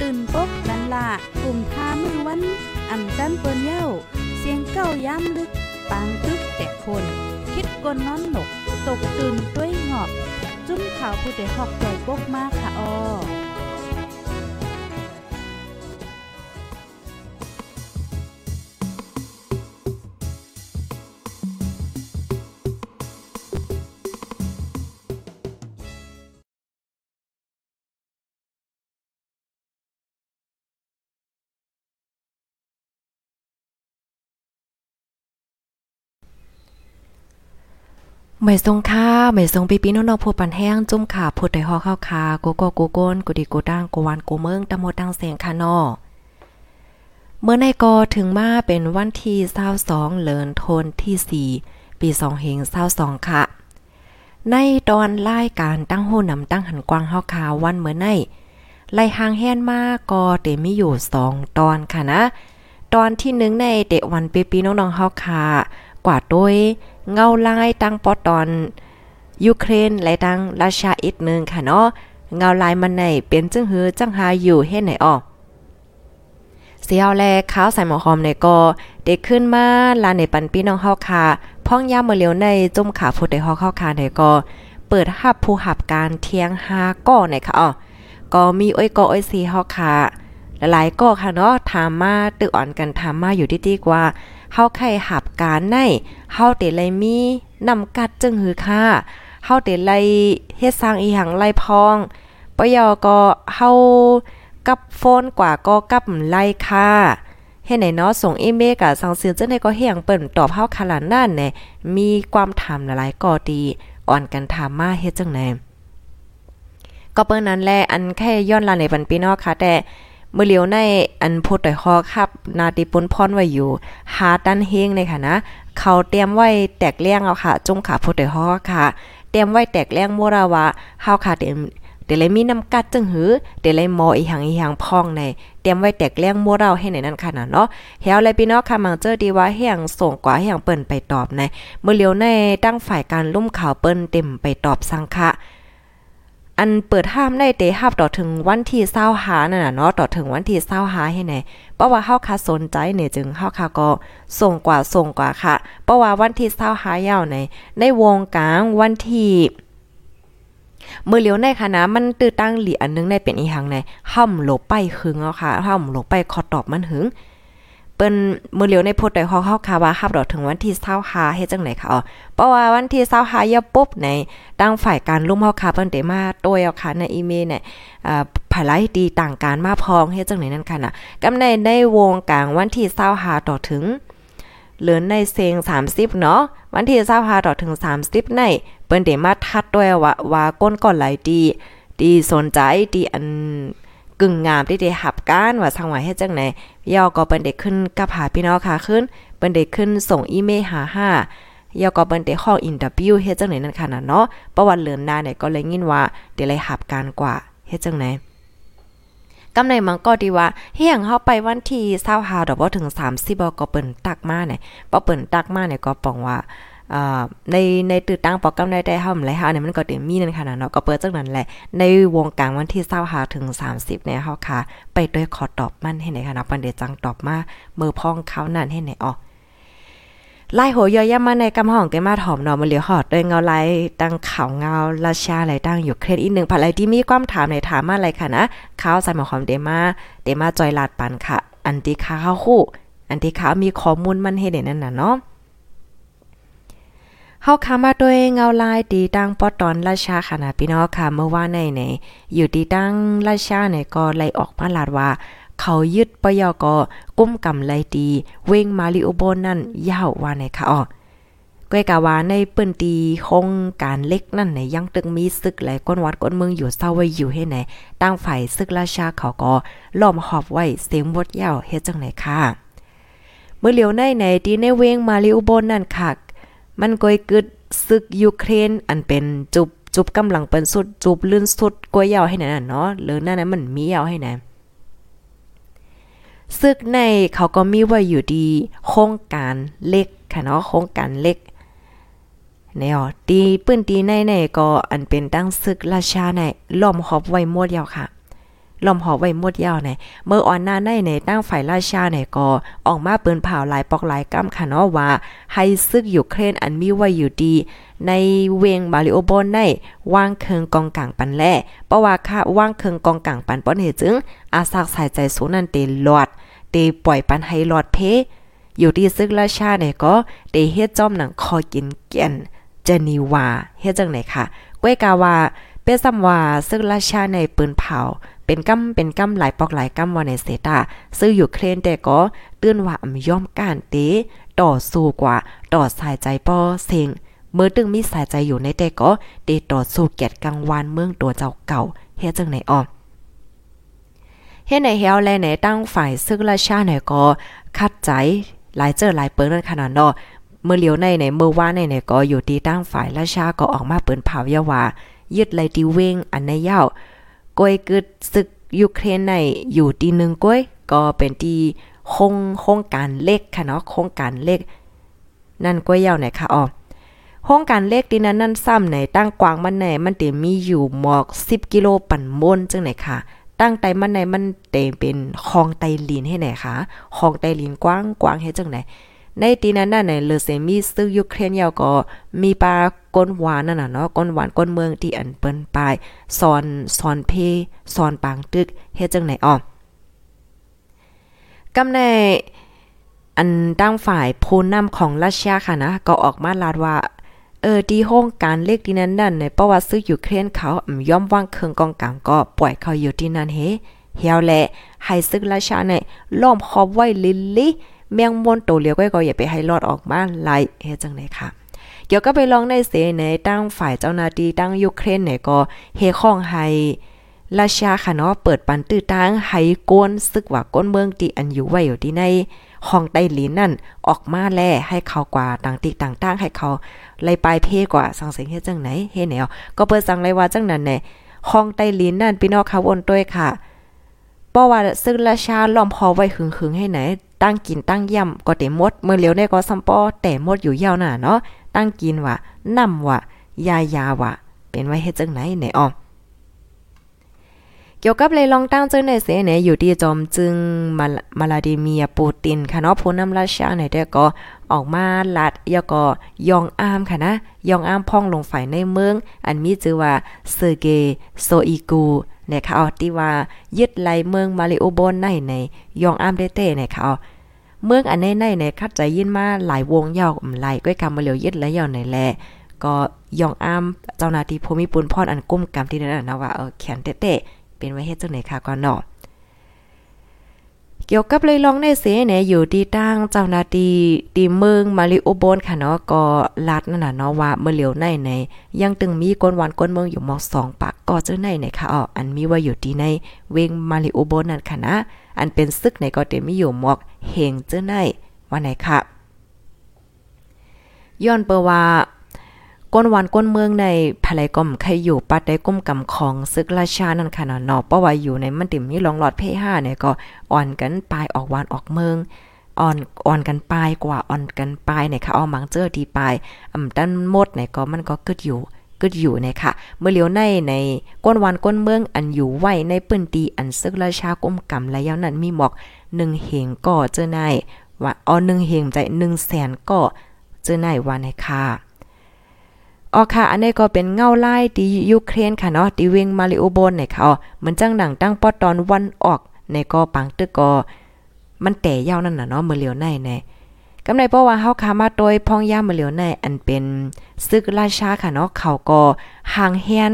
ตื่นปกกันละกลุ่มท่ามือวันอ่ำจันเปิ้นเย้า เสียงเก้าย้ำลึก ปางตึกแต่คน คิดกนนอนหนก ตกตื่นด้วยหงอบ จุ้มข่าวผู้ใดหอกใจปกมากค่ะออ ไม่ทรงค่าไม่ทรงปีปีน้องๆผู้ปันแห้งจุ่มขาพูดได้ฮอเข้าคาโกโกโกโกนกุดีโกดังโกวันโกเมืองตะโมดังเสียงคานอเมื่อในกอถึงมาเป็นวันที่22เลินทนที่ 4 ปี2เฮง22ค่ะ ในตอนรายการตั้งโหนำตั้งหันกวางเฮาคาวันเมื่อในไล่หางแฮนมาก็เตมีอยู่ 2 ตอนค่ะนะ ตอนที่1ในเดวันปีปีน้องๆเฮาคา กว่าโดยเงาลายตั้งปอตอนยูเครนและตั้งราชาอีกนึงค่ะเนาะเงาลายมันไหนเป็นจึงหือจังหาอยู่เฮ็ดไหนออกเสียวแลข้าวใส่หมอหอมในก็เด็กขึ้นมาลาในปันพี่น้องเฮาค่ะพ่องยามมื้อเลียวในจุ่มขาผู้ใดฮอกเข้าคาในก็เปิดหับผู้หับการเทียงหาก้อในค่ะอ๋อก็มีอ้อยกออ้อยสีเฮาค่ะหลายๆก็ค่ะเนาะถามมาตึกอ่อนกันถามมาอยู่ดีๆกว่า เฮาไข่หับการในเฮาเตไลมีนำกัดจึงหือค่าเฮาเตไลเฮ็ดสร้างอีหังไลพองปยอก็เฮากับโฟนกว่าก็กับไลค่าเฮ็ดไหนเนาะส่งอีเมลกับสั่งซื้อจังได๋ก็เฮียงเปิ้นตอบเฮาขนาดนั้นแน่มีความถามหลายๆก็ดีอ่อนกันถามมาเฮ็ดจังได๋ก็เปิ้นนั้นแหละอันแค่ย้อนลาในปันปีนาะค่ะแต่ เมื่อเลียวในอันพูดต่อยคอครับ นาติปนพรไว้อยู่หาดันเฮงเลยค่ะนะ เขาเตรียมไว้แตกเลี้ยงเอาค่ะ จงขาพูดต่อยคอค่ะ เตรียมไว้แตกเลี้ยงมัวราวาเฮาค่ะเตรียมเดี๋ยวเลยมีน้ำกัดจึงหือเดี๋ยวเลยมออีหังอีหังพองในเตรียมไว้แตกเลี้ยงมัวเราให้ในนั้นค่ะเนาะเฮาเลยพี่น้องค่ะมังเจอดีว่าเฮียงส่งกว่าเฮียงเปิ้นไปตอบในเมื่อเลียวในตั้งฝ่ายการลุ่มข่าวเปิ้นเต็มไปตอบสังคะ อันเปิดห้ามได้เตฮับต่อถึงวันที่เศร้าหานั่นน่ะเนาะต่อถึงวันที่เศร้าหาให้ไหนเพราะว่าเฮาคาสนใจเนี่ยจึงเฮาคาก็ส่งกว่าส่งกว่าค่ะ เพราะว่าวันที่เศร้าหายาวในในวงกลางวันที่เมื่อเลียวในค่ะนะมันตื้อตั้งหลีอันนึงได้เป็นอีหังในห่ำหลบไปหึงเอาค่ะห่ำหลบไปขอตอบมันหึง เปิ้นมือเหลียวในโพดได้ฮอกเฮาค่ะว่าฮับดอกถึงวันที่25เฮ็ดจังได๋ค่ะอ๋อเพราะว่าวันที่25ยาปุ๊บในตั้งฝ่ายการลุ่มเฮาค่ะเปิ้นได้มาโดยเอาค่ะในอีเมลเนี่ยอ่าภายไลดีต่างการมาพองเฮ็ดจังได๋นั่นค่ะน่ะกำในในวงกลางวันที่25ต่อถึงเหลือในเซง30 เนาะวันที่25ต่อถึง 30 ในเปิ้นได้มาทัดด้วยว่าว่าก้นก่อนหลายดีดีสนใจดีอัน กึ่งงามที่ได้หับการว่าสังหวะเฮ็ดจังไหนยอก็เปิ้นได้ขึ้นกับหาพี่น้องค่ะขึ้นเปิ้นได้ขึ้นส่งอีเมลหาห้ายอก็เปิ้นได้ข้องอินเตอร์วิวเฮ็ดจังไหนนั่นค่ะนะเนาะประวัติเลือนหน้าเนี่ยก็เลยยินว่าได้เลยหับการกว่าเฮ็ดจังไหนกำในมังก็ดีว่าเฮียงเฮาไปวันที่25ดอกบ่ถึง30บ่ก็เปิ้นตักมาเนี่ยบ่เปิ้นตักมาเนี่ยก็ปองว่า ในในตื่นตั้งปอกกำได้ได้เฮาหลายเฮาเนี่ยมันก็เต็มมีนั่นค่ะเนาะก็เปิดจังนั้นแหละ ในวงกางวันที่25ถึง 30เนี่ยเฮาค่ะ ไปด้วยขอตอบมันให้ไหนค่ะเนาะปันเดจังตอบมาเมือพองเขานั่นให้ไหนออกไล่โหยอย่ามาในกำห้องเกมาถอมเนาะมาเหลียวหอดด้วยเงาไล่ตั้งข่าวเงาราชาอะไรตั้งอยู่เครดอีกหนึ่งผัดอะไรที่มีความถามในถามมาอะไรค่ะนะข้าวใส่หมอหอมเดมาเดมาจอยลาดปันค่ะ อันที่ข้าวคู่ อันที่ข้าวมีข้อมูลมันให้เด่นนั่นน่ะเนาะ เฮาคามาด้วยเงาลายดีดังปอตอนราชาขนาพี่น้องค่ะเมื่อว่าในในอยู่ดีดังราชาเนี่ยก็ไล่ออกมาลาดว่า เขายึดปยอกอกุ้มกำไลดี เวงมาริโอโบนั่นยาวว่าในค่ะอ๋อก้อยกาวาในเปิ้นตีหงการเล็กนั่นไหนยังตึงมีศึกหลายก้นวัดก้นเมืองอยู่เศร้าไว้อยู่ให้ไหนตั้งฝ่ายศึกราชาเขาก็ล้อมหอบไว้เสียงบดยาวเฮ็ดจังไหนค่ะเมื่อเหลียวในไหนที่ในเวงมาลิอุบลนั่นค่ะ มันก้อยกึดศึกยูเครนอันเป็นจุบจุบกำลังเป็นสุดจุบลื่นสุดก้อยยาวให้นน่ะเนาะหรือนั่นน่ะมันมียาวให้ไหนซึกในเขาก็มีไว้อยู่ดีโครงการเล็กค่ะเนาะโครงการเล็กแนวตีปื้นตีในในก็อันเป็นตั้งซึกราชาในล้อมหอบไว้หมดยาวค่ะ ลอมหอบไว้มดยาวในเมื่ออ่อนหน้าในในตั้งฝ่ายราชาในก็ออกมาปืนเผาหลายปอกหลายกำค่ะเนาะว่า ให้ซึกยูเครนอันมีไว้อยู่ดี ในเวงบาลิโอบอนในว่างเคิงกองกลางปันแลเพราะว่าค่ะว่างเคิงกองกลางปันป้อนเหตุจึง อาสักสายใจสูนันเตลอดเตปล่อยปันให้หลอดเพ อยู่ที่ซึกราชาเนี่ยก็เตเฮ็ดจอมหนังคอกินเกียนเจนีวาเฮ็ดจังไหนค่ะก้วยกาวาเปซ้ำว่าซึกราชาในปืนเผา เป็นกำเป็นกำหลายปอกหลายกำว่าในเซตาซื้ออยู่เครนแต่ก็เตือนว่าอำย่อมการเตต่อสู้กว่าต่อสายใจป้อเซงเมื่อตึงมีสายใจอยู่ในแต่ก็เตต่อสู้แกดกลางวานเมืองตัวเจ้าเก่าเฮ็ดจังไหนอ้อเฮ็ดในเฮาแลในตั้งฝ่ายซึกราชาเนี่ยก็คัดใจหลายเจอหลายเปิ้นนั่นขนาดเนาะเมื่อเลียวในในเมื่อว่าในในก็อยู่ที่ตั้งฝ่ายราชาก็ออกมาเปิ้นเผายาว่ายึดไลตีเวงอันในเย้า ก้อยกึดศึกยูเครนในอยู่ตีหนึ่งก้อยก็เป็นที่คงโครงการเล็กค่ะเนาะโครงการเล็ก นั่นก้อยยาวไหนคะอ๋อโครงการเล็กที่นั้นนั่นซ้ำไหนตั้งกวางมันไหนมันเตมีอยู่หมอก 10 กิโลปั่นมนจังไหนค่ะ ตั้งไตมันในมันเตเป็นคลองไตลินให้ไหนคะคลองไตลินกว้างกว้างให้จังไหน ในตีนั้นน่ะในเลเซมีซึกยูเครนยาวก็มีปลาก้นหวานนั่นน่ะเนาะก้นหวานก้นเมืองที่อันเปิ้นปลายซอนซอนเพซอนปางตึกเฮ็ดจังไหนอ้อกำในอันตั้งฝ่ายผู้นำของรัสเซียค่ะนะ ก็ออกมาลาดว่าเออดีห้องการเล็กที่นั้นนั่นในประวัติซื้ออยู่เครนเขาย่อมว่างเคืองกองกลางก็ปล่อยเขาอยู่ที่นั่นเฮเฮียวแหละให้ซึกราชาเนี่ยล้อมคอบไว้ลิลลี่ แมงมนโตเลียวก็ก็อย่าไปให้รอดออกมาไล่เฮ็ดจังได๋ค่ะเดี๋ยวก็ไปลองในเสในตั้งฝ่ายเจ้าหน้าที่ตั้งยูเครนเนี่ยก็เฮข้องให้ราชาค่ะเนาะเปิดปันตื้อทางให้กนซึกว่าก้นเมืองที่อันอยู่ไว้อยู่ที่ในห้องใต้ลิ้นนั่นออกมาแลให้เขากว่าต่างติต่างตั้งให้เขาไล่ปลายเพกว่าสังเสียงเฮ็ดจังไหนเฮ็ดแนวก็เปิดสั่งเลยว่าจังนั้นแน่ห้องใต้ลิ้นนั่นพี่น้องค่ะวนด้วยค่ะเพราะว่าซึ่งราชาล้อมพอไว้หึงๆให้ไหน ตั้งกินตั้งย่ำก็เต็มมดเมื่อเลียวได้ก็ซัมปอแต่หมดอยู่ยาวหน้าเนาะตั้งกินว่านำว่ายายาว่เป็นไว้เฮ็ดจังไหนไหนอ้อเกี่ยวกับเลยลองตั้งเจอในเสเนี่ยอยู่ที่จอมจึงมามาลาดิเมียปูตินค่ะเนาะผู้นำราชาในแต่ก็ออกมาลัดยก็ยองอามค่ะนะยองอามพ่องลงฝ่ายในเมือง อันมีชื่อว่าเซร์เกโซอีกู นะคะเอาที่ว่ายึดไหลเมืองมาริโอบอนในในยองอามเดเต้นะคะเอาเมืองอันในในในคัดใจยินมาหลายวงยาวอำไลก้อยกำมาเหลียวยึดและยาวในแลก็ยองอามเจ้านาทีภูมิปุนพรอันกุ้มกรรมที่นั่นนะว่าเออแขนเตะเป็นไว้เฮ็ดจังไหนค่ะก่อนเนาะ เกี่ยวกับเลยลองในเสเนี่ยอยู่ที่ตั้งเจ้านาที่ที่เมืองมาริโอบนค่ะเนาะก็ลัดนั่นน่ะเนาะว่าเมื่อเหลียวในในยังตึงมีก้นวันก้นเมืองอยู่หมอก2ปากก็เจ้าในในค่ะอ๋ออันมีว่าอยู่ที่ในเวงมาริโอบนนั่นค่ะนะอันเป็นซึกในก็เต็มมีอยู่หมอกเฮงเจ้าในว่าไหนค่ะย้อนเปว่า ก้นวันก้นเมืองในภายก่อมใครอยู่ปัดได้ก้มกำของซึกราชานั่นค่ะเนาะเพราะว่าอยู่ในมันติ่มมีรองหลอดเพห้าเนี่ยก็อ่อนกันปลายออกวานออกเมืองอ่อนอ่อนกันปลายกว่าอ่อนกันปลายเนี่ยค่ะเอามังเจอทีปลายอำด้านหมดเนี่ยก็มันก็กึดอยู่กึดอยู่เนี่ยค่ะ เมื่อเลียวในในก้นวันก้นเมืองอันอยู่ไหวในปื้นตีอันซึกราชาก้มกำและยาวนั้นมีหมอก1เหงก่อเจอในว่าอ๋อ1เหงใจ1แสนก่อเจอในว่าในค่ะ อ๋อค่ะ อันนี้ก็เป็นเงาไล่ที่ยูเครนค่ะเนาะที่เวงมาริโอบนเนี่ยค่ะเหมือนจังหนังตั้งปอตอนวันออกในก็ปังตึกก็มันแต่ยาวนั่นน่ะเนาะเมื่อเหลียวในแน่กำไรเพราะว่าเฮาคามาโดยพ่องย่ามาเหลียวในอันเป็นซึกราชาค่ะเนาะเขาก็ห่างเฮียน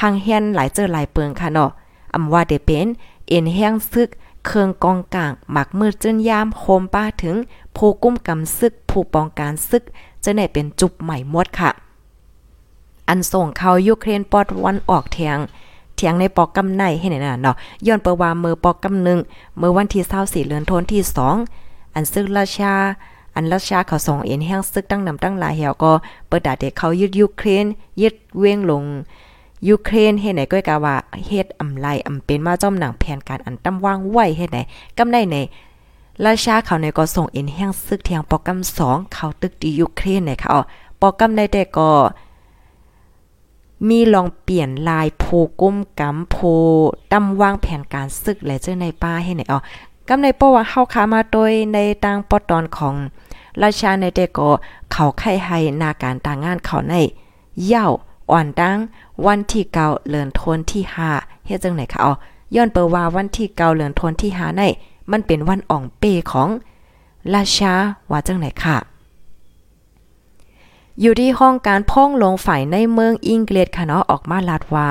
ห่างเฮียนหลายเจอหลายเปิงค่ะเนาะอำว่าได้เป็นเอ็นแห้งซึกเครื่องกองกลางหมักมืดจนยามโคมป้าถึงผู้กุ้มกำซึกผู้ปองการซึกจะไหนเป็นจุบใหม่หมดค่ะ อันส่งเขายูเครนปอดวันออกเทียงเทียงในปอกกำในให้ไหนน่ะเนาะย้อนเปว่าเมื่อปอกกำหนึ่งเมื่อวันที่24เดือนธันที่2อันซึ่งราชา อันรัสชาเขาส่งเอ็นแห้งซึกตั้งนำตั้งหลายแหวก็เปิดดาเด็กเขายึดยูเครนยึดเว้งลงยูเครนเฮ็ดไหนก็กะว่าเฮ็ดอำไลอำเป็นมาจ้อมหนังแผนการอันตำวางไว้เฮ็ดไหนกำไดในราชาเขาในก็ส่งเอ็นแห้งซึกเทียงปอกกำ2เขาตึกดียูเครนในเขาปอกกำได้แต่ก็ มีลองเปลี่ยนลายโพก้มกำโพตำวางแผนการซึกและเจ้าในป้าให้ไหนอ๋อกำในป้ว่าเฮาขามาโดยในต่างปอตอนของราชาในเดก็เขาไข่ให้นาการต่างงานเขาในเย่าอ่อนดังวันที่เกาเลือนทนที่ห้าเฮ็ดจังไหนคะอ๋อย้อนเปิว่าวันที่เกาเลือนทนที่ห้าในมันเป็นวันอ่องเปของราชาว่าจังไหนค่ะ อยู่ที่ห้องการพ่องลงฝ่ายในเมืองอังกฤษค่ะเนาะออกมาลาดว่า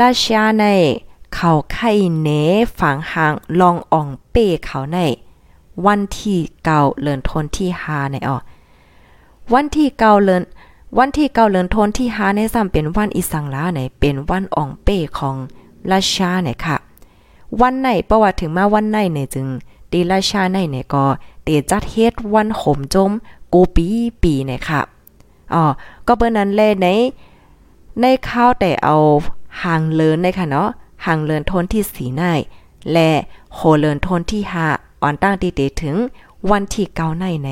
ราชาในเขาไข่เนฝังหางลองอ่องเป้เขาใน วันที่เก่าเลินทนที่หาในอ๋อวันที่เก่าเลินวันที่เก่าเลินทนที่หาในซ้ำเป็นวันอีสังลาในเป็นวันอ่องเป้ของราชาเนี่ยค่ะ วันไหนประวัติถึงมาวันไหนเนี่ยจึงตีราชาในเนี่ยก็เตจัดเฮ็ดวันขมจม กูปีปีเนี่ยค่ะอ๋อก็เปิ้นนั้นแลในในข้าวแต่เอาหางเลินในค่ะเนาะหางเลินทนที่สีนายและโหเลินทนที่หาอ่อนตั้งตีเตถึงวันที่เกาในใน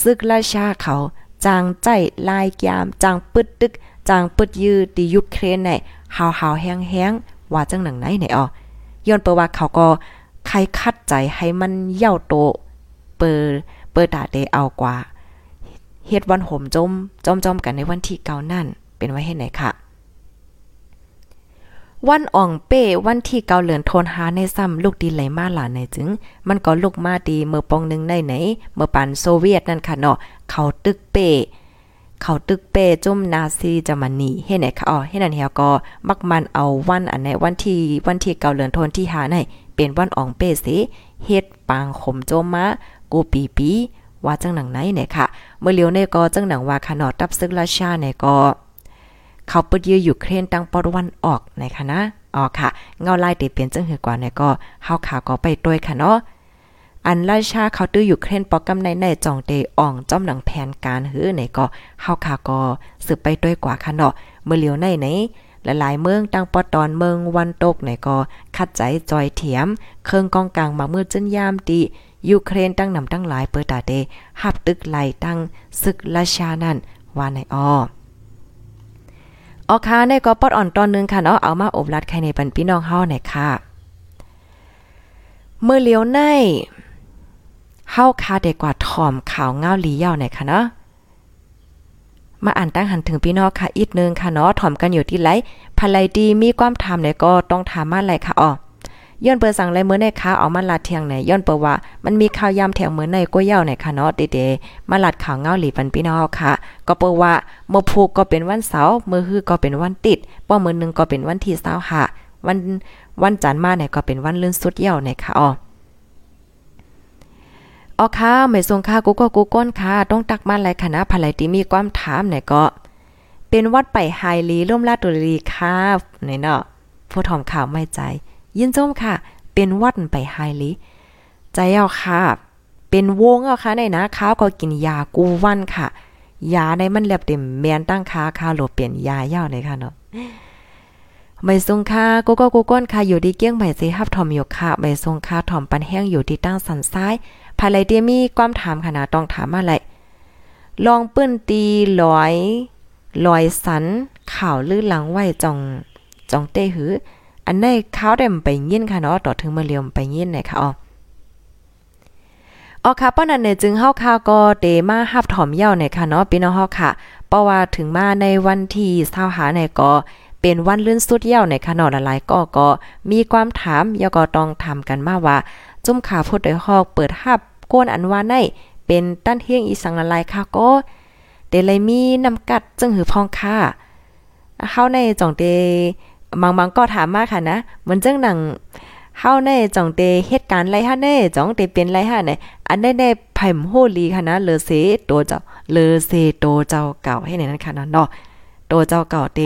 ซึกราชาเขาจางใจลายยามจางปึดตึกจางปึดยือตียุเครนในหาวหาวแห้งแห้งว่าจังหนังไหนไหนอ๋อย้อนเปว่าเขาก็ใครคัดใจให้มันเย่าโต เปิดเปิดตาเดเอากว่า เฮ็ดวันห่มจมจอมจอมกันในวันที่เกานั่น เป็นไว้ให้ไหนค่ะ วันอ่องเป้วันที่เกาเหลือนโทนหาในซ้ำลูกดีไหลมาหลานในจึง มันก็ลูกมาดีเมื่อปองนึงในไหน เมื่อปันโซเวียตนั่นค่ะเนาะเขาตึกเป้เขาตึกเป้จุ่มนาซีจะมานีเฮ็ดไหนคะอ๋อเฮ็ดนั่นเฮียก็มักมันเอาวันอันไหนวันที่วันที่เกาเหลือนโทนที่หาในเป็นวันอ่องเป้สิเฮ็ดปางขมโจมมากูปีปี ว่าจังหนังไหนเนี่ยค่ะ เมื่อเลียวในก็จังหนังว่าขนอตับซึกราชาเนี่ยก็ เขาเปึดยืออยู่เครนตั้งปอดวันออกนะคะนะอ๋อค่ะ เงาลายติเปลี่ยนจังหือกว่าเนี่ยก็เฮาขาก็ไปด้วยค่ะเนาะอันราชาเขาตื้ออยู่เครนปอกกำในในจ่องเตอ่องจ้อมหนังแผนการหื้อไหนก็เฮาขาก็สืบไปด้วยกว่าค่ะเนาะเมื่อเลียวในไหนหลายๆเมืองตั้งปอตอนเมืองวันตกไหนก็คัดใจจอยเถียม เครื่องกองกลางมามือจึนยามตี ยูเครนตั้งนำตั้งหลายเปิดตาเดหับตึกไหลตั้งศึกราชานั่นว่าในอ้อออค่ะในก็ปอดอ่อนตอนนึงค่ะเนาะเอามาอบรัดใครในปันพี่น้องเฮาหน่อยค่ะ เมื่อเลี้ยวในเฮาคาเด็กกว่าถอมข่าวเงาลีเย่าหน่อยค่ะเนาะมาอ่านตั้งหันถึงพี่น้องค่ะอีกนึงค่ะเนาะถอมกันอยู่ที่ไรภรรยดีมีความถามเนี่ยก็ต้องถามมาอะไรค่ะอ๋อ ย้อนเปิดสั่งไรเมื่อในค้าเอามาลัดเทียงไหนย้อนเปิดว่ามันมีข่าวยามแถงเหมือนในก้วยเย่าไหนค่ะเนาะเดๆมาลัดข่าวเงาหลีปันพี่น้องค่ะ ก็เปิดว่าเมื่อผูกก็เป็นวันเสาร์เมื่อฮือก็เป็นวันติดป้อมือนึงก็เป็นวันที่เสาร์ค่ะวันวันจันทร์มาเนี่ยก็เป็นวันเลื่อนสุดเย่าไหนค่ะอ๋ออ๋อค่ะไม่ทรงค่ะกูก็กูก้นค่ะ ต้องตักมาหลายคณะภรรยที่มีความถามเนี่ยก็ เป็นวัดไปไฮลีร่มลาดตุรีค่ะเนี่ยเนาะผู้ถอมข่าวไม่ใจ ยินจมค่ะ เป็นวัดไปไฮลิใจเอาค่ะ เป็นวงเอาค่ะในนะข้าวก็กินยากูวันค่ะยาในมันแลบเต็มแมนตั้งค้าคาหลบเปลี่ยนยาเย่าเลยค่ะเนาะไม่ทรงค่ากูก็กูก้นค่ะอยู่ที่เกี้ยงใหม่สิฮับถอมอยู่ค่ะไม่ทรงค่าถอมปันแห้งอยู่ที่ตั้งสันซ้ายภายไรเดียมีความถามขนาดต้องถามอะไรลองปื้นตีลอยลอยสันข่าวลื่นหลังไหวจองจองเต้หือ อันในเขาได้ไปยินค่ะเนาะต่อถึงมาเลียมไปยินเลยค่ะอ๋อออค่ะป้อนั้นเนี่ยจึงเฮาค่ะก็เตมาฮับถอมเย้าเนี่ยค่ะเนาะพี่น้องเฮาค่ะเพราะว่าถึงมาในวันที่20หาเนี่ยก็เป็นวันลื่นสุดเย้าในค่ะเนาะหลายๆก็ก็มีความถามยก็ต้องถามกันมาว่าจุ่มขาพูดได้ฮอกเปิดฮับก้นอันว่าในเป็นตั้นเฮียงอีสังละลายค่ะก็เดเลยมีนำกัดจึงหือพองค่ะเฮาในจ่องเต บางบางก็ถามมาค่ะนะเหมือนจังหนังเฮาในจ่องเตเหตุการณ์ไรฮะแน่จ่องเตเป็นไรฮะเนี่ยอันได้ได้ไผ่มโหลีค่ะนะเลอเซโตเจ้าเลอเซโตเจ้าเก่าให้ในนั้นค่ะนะเนาะโตเจ้าเก่าเต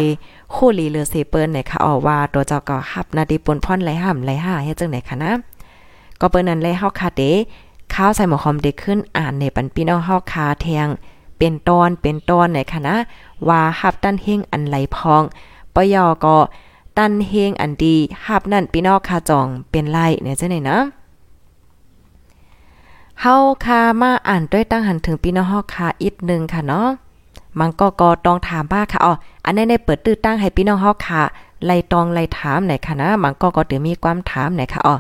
โหลีเลอเซเปิ้นเนี่ยค่ะออว่าตัวเจ้าเก่าฮับนาดีปนพ่อนไรห่ำไรห่าเฮ็ดจังไหนค่ะนะก็เปิ้นนั้นเลยเฮาคาเตข้าวใส่หมอคอมเด็กขึ้นอ่านในปันพี่น้องเฮาคาแทงเป็นตอนเป็นตอนไหนค่ะนะว่าฮับตั้นเฮงอันไหลพองปยอก็ ตันเฮงอันดีฮับนั่นพี่นองคาจองเป็นไรเนี่ยจังไหนนะเฮาคามาอ่านด้วยตั้งหันถึงพี่น้องเฮาคาอีกนึงค่ะเนาะมันก็ก็ต้องถามบ้าค่ะอ๋ออันนี้ในเปิดตื้อตั้งให้พี่น้องเฮาค่ะไล่ตองไล่ถามไหนค่ะนะมันก็ก็เดี๋ยวมีความถามไหนค่ะอ๋อ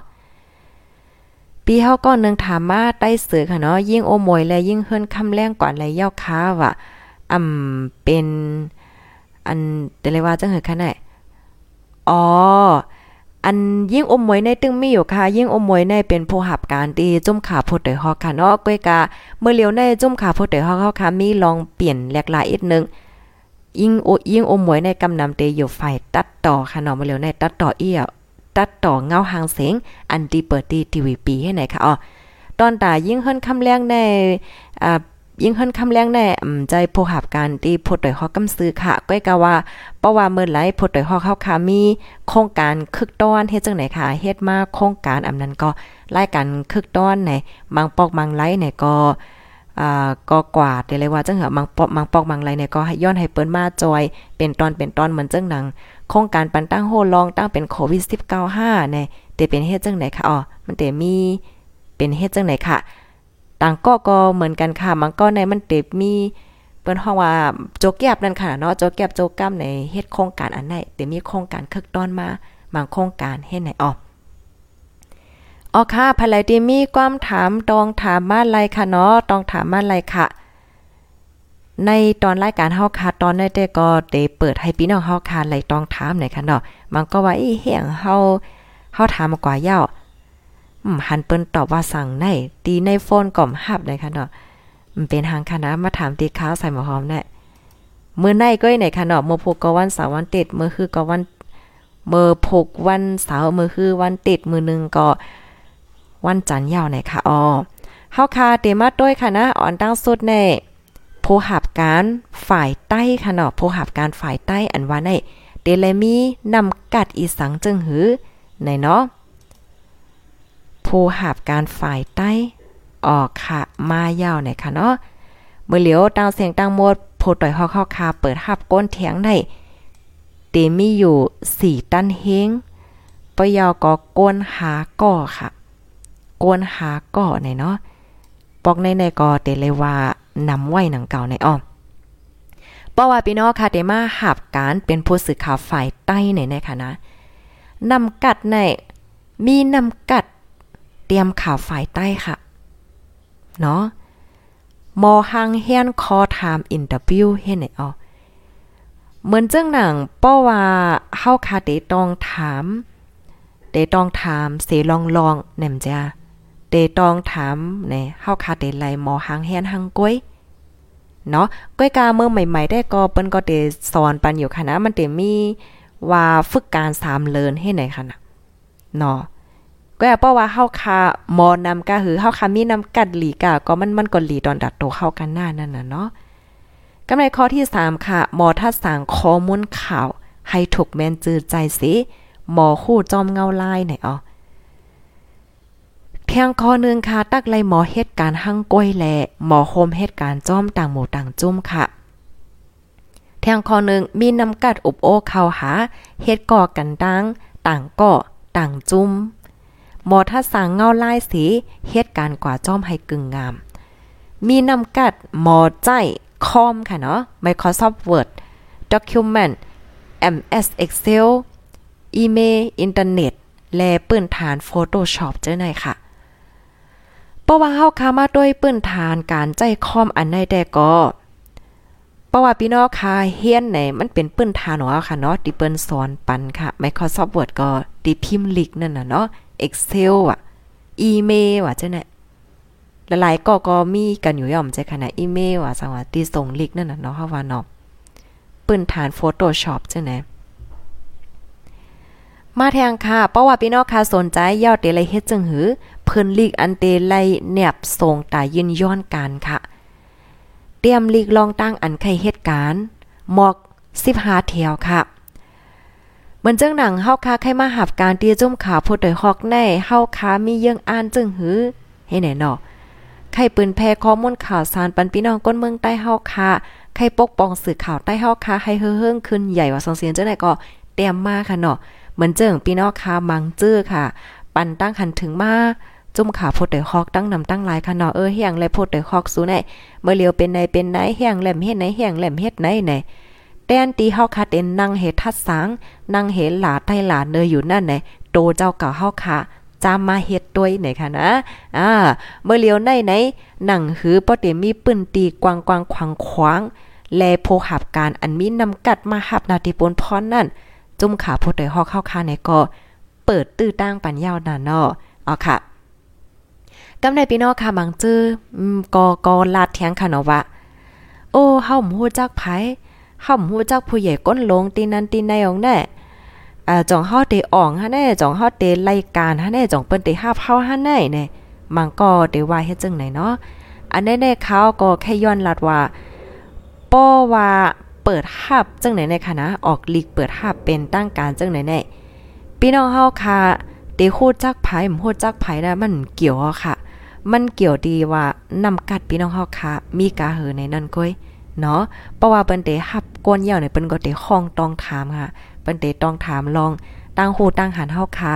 ปีเฮาก็นึงถามมาใต้เสือค่ะเนาะยิ่งโอมวยและยิ่งเฮือนคำแรงกว่าไรยาวค้าว่ะอ่ำเป็นอันเดเลยว่าจังเหือค่ะไหน อ๋อ อันยิ่งอมมวยในตึงมีอยู่ค่ะ ยิ่งอมมวยในเป็นผู้หับการดีจุ่มขาพดเตยฮอกค่ะเนาะก้อยกาเมื่อเลียวในจุ่มขาพดเตยฮอกเขาค่ะมีลองเปลี่ยนแหลกหลายอีกนึงยิ่งโอยิ่งอมมวยในกำนำเตอยู่ฝ่ายตัดต่อค่ะเนาะเมื่อเลียวในตัดต่อเอี้ยตัดต่อเงาหางเสียงอันดีเปิดดีทีวีปีให้ไหนค่ะอ๋อตอนตายิ่งเฮิรนคำแรงในอ่า ยิ่งเฮิรนคำแรงแน่ใจผู้หับการที่พดต่อยฮอกกำซื้อค่ะก้อยกะว่าเพราะว่าเมื่อไหร่พดต่อยฮอกเข้าค่ะมีโครงการคึกต้อนเฮ็ดจังไหนค่ะเฮ็ดมาโครงการอำนั้นก็รายการคึกต้อนในบางปอกบางไลเนี่ยก็อ่าก็กวาดเลยว่าจังเหอบางปอกบางปอกบางไลเนี่ยก็ให้ย้อนให้เปิ้นมาจอย เป็นตอนเป็นตอนเหมือนจังหนังโครงการปันตั้งโฮลองตั้งเป็นโควิด19 5เนี่ยแต่เป็นเฮ็ดจังไหนค่ะอ๋อมันแต่มีเป็นเฮ็ดจังไหนค่ะ ต่างก็ก็เหมือนกันค่ะมันก็ในมันเต็มีเปิ้นห้องว่าโจกแก็บนั่นค่ะเนาะโจกแก็บโจกก้ำในเฮ็ดโครงการอันไหนแต่มีโครงการคึกต้อนมาบางโครงการเฮ็ดไหนออกอ๋อค่ะภายไลที่มีความถามตองถามมาไลค่ะเนาะตองถามมาไลค่ะ ในตอนรายการเฮาค่ะตอนนั้นแต่ก็ได้เปิดให้พี่น้องเฮาค่ะไลตองถามหน่อยค่ะเนาะมันก็ว่าอีเฮียงเฮาเฮาถามมากว่าเย้า หันเปิ้นตอบว่าสั่งในตีในโฟนก่อมหับได้ค่ะเนาะมันเป็นทางคณะมาถามตีข้าวใส่หมอหอมแน่มื้อในก็ไหนคะเนาะมื้อพกก็วันเสาร์วันติดเมื้อคือก็วันเมื้อพกวันเสาร์มื้อคือวันติดมื้อนึงก็วันจันทร์ยาวไหนค่ะอ๋อเฮาค่ะเตมาด้วยค่ะนะอ่อนตั้งสุดแน่ผู้หับการฝ่ายใต้ค่ะเนาะผู้หับการฝ่ายใต้อันว่าในเดลมีนำกัดอีสังจึงหือในเนาะ ผู้หับการฝ่ายใต้ ออกค่ะมายาวไหนค่ะเนาะเมื่อเหลียวตางเสียงตางหมดโพต่อยฮอกเข้าคาเปิดหับก้นเถียงได้เตมีอยู่สี่ตันเฮงปยอก็ก้นหาก่อค่ะก้นหาก่อไหนเนาะปอกในในกอเตเลยว่านำไว้หนังเก่าในอ้อมเพราะว่าพี่น้องค่ะเตมาหับการเป็นผู้สื่อข่าวฝ่ายใต้ในในค่ะนะนำกัดในมีนำกัด เตรียมข่าวฝ่ายใต้ค่ะ เนาะมอหังเฮียนคอถามอินเตอร์วิวเฮ็ดไหนอ๋อเหมือนเจังหนังป้อว่าเฮาค่ะเตตองถามเตต้องถามเสลองลองแหนมจ้าเตต้องถามในเฮาค่ะเตไลมอหังเฮียนหังก้อยเนาะก้อยกาเมื่อใหม่ ๆ ได้ก็เปิ้นก็เตสอนปันอยู่ค่ะนะมันเตมีว่าฝึกการ3เลินให้ไหนค่ะนะเนาะ ก็เพราะว่าเฮาคามอนำกะหือเฮาคามีนำกัดหลีกะก็มันมันก็หลีตอนดัดโตเข้ากันหน้านั่นน่ะเนาะกำในข้อที่ 3 ค่ะหมอทัดสางข้อมูลข่าว ให้ถูกแม่นจืดใจสิหมอคู่จอมเงาลายไหนอ๋อเพียงข้อนึงค่ะ ตักไลหมอเหตุการณ์หั่งก้อยแลหมอโฮมเหตุการณ์จ้อมต่างหมู่ต่างจุ้มค่ะเทียงข้อนึงมีนำกัดอุบโอเข้าหาเฮ็ดก่อกันดังต่างก่อต่างจุ้ม หมอทัดสังเงาลายสีเหตุการณ์กว่าจ้อมให้กึ่งงาม มีนำกัดหมอใจคอมค่ะเนาะ Microsoft Word Document MS Excel อีเมลอินเทอร์เน็ต และปืนฐาน Photoshop เจ้าไหนค่ะเพราะว่าเฮาคามาด้วยปืนฐานการใจคอมอันใดแต่ก็เพราะว่าพี่น้องค่ะเฮียนไหนมันเป็นปื้นฐานของเฮาค่ะเนาะที่เปิ้นสอนปันค่ะ Microsoft Word ก็ที่พิมพ์ลิกนั่นน่ะเนาะ Excel อะอีเมลอะเจ้าเนี่ยหลายๆก็ก็มีกันอยู่ย่อมใจขนาดอีเมลอะสังว่าที่ส่งลิกนั่นน่ะเนาะฮาว่าเนาะปืนฐาน Photoshop จ้าไหนมาแทงค่ะ เพราะว่าพี่น้องค่ะสนใจยอดเตเลยเฮ็ดจึงหือ เพิ่นลีกอันเตไลแนบส่งตายินย้อนการค่ะ เตรียมลีกลองตั้งอันไข่เหตุการณ์หมอก15แถวค่ะ เหมือนจังหนังเฮาคาใครมาหับการเตีจุ่มขาผู้โดยฮอกแน่เฮาคามีเยื่องอ่านจึงหือให้ไหนเนาะใครปืนแพร่ข้อมูลข่าวสารปันพี่น้องก้นเมืองใต้เฮาคาใครปกป้องสื่อข่าวใต้เฮาคาให้เฮิ่งขึ้นใหญ่ว่าสองเสียงจังได๋ก็เตรียมมาค่ะเนาะเหมือนเจิงพี่น้องคามังจื้อค่ะ ปันตั้งหันถึงมาจุ่มขาโพดเดฮอกตั้งนำตั้งหลายค่ะเนาะเออเฮียงเลยโพดเดฮอกสู้ไหนเมื่อเลียวเป็นไหนเป็นไหนเฮียงแหลมเฮ็ดไหนเฮียงแหลมเฮ็ดไหนไหน แต้นตีเฮาคาเต็นนั่งเฮ็ดทัดสางนั่งเห็นหลาใต้หลาเนยอยู่นั่นไหนโตเจ้าเก่าเฮาคาจามมาเฮ็ดด้วยไหนค่ะนะ อ่า เมื่อเลียวในไหนหนังหือบ่ได้มีปืนตีกวางกวางขวางขวางแลโพหับการอันมีนำกัดมาหับนาทีปนพรนั่น จุ่มขาโพดได้ฮอกเข้าคาในก็ เปิดตื้อตั้งปันยาวนาเนาะเอาค่ะกำในพี่น้องค่ะบางจื้อก็ก็ลาดแทงค่ะเนาะว่าโอ้เฮาหมูจักไผ เฮาหมูจักผู้ใหญ่ก้นลงตีนันตีในองแน่อ่าจ่องเฮาเตอ่องฮะแน่จ่องเฮาเตรายการฮะแน่จ่องเปิ้นเตหาเฮาฮะแน่แน่มันก็เตว่าเฮ็ดจังไหนเนาะอันแน่ๆเขาก็แค่ย้อนลัดว่าป้อว่าเปิดหับจังไหนในคณะออกลีกเปิดหับเป็นตั้งการจังไหนแน่พี่น้องเฮาค่ะเตโคจักไผหมโคจักไผนะมันเกี่ยวค่ะ มันเกี่ยวดีว่านำกัดพี่น้องเฮาค่ะมีกาเหือในนั้นก้อย เนาะเพราะว่าเปิ้นเตหับก้นเหยวในเปิ้นก็เตห้องต้องถามค่ะ เปิ้นเตต้องถามลองตั้งโหตั้งหันเฮาค่ะ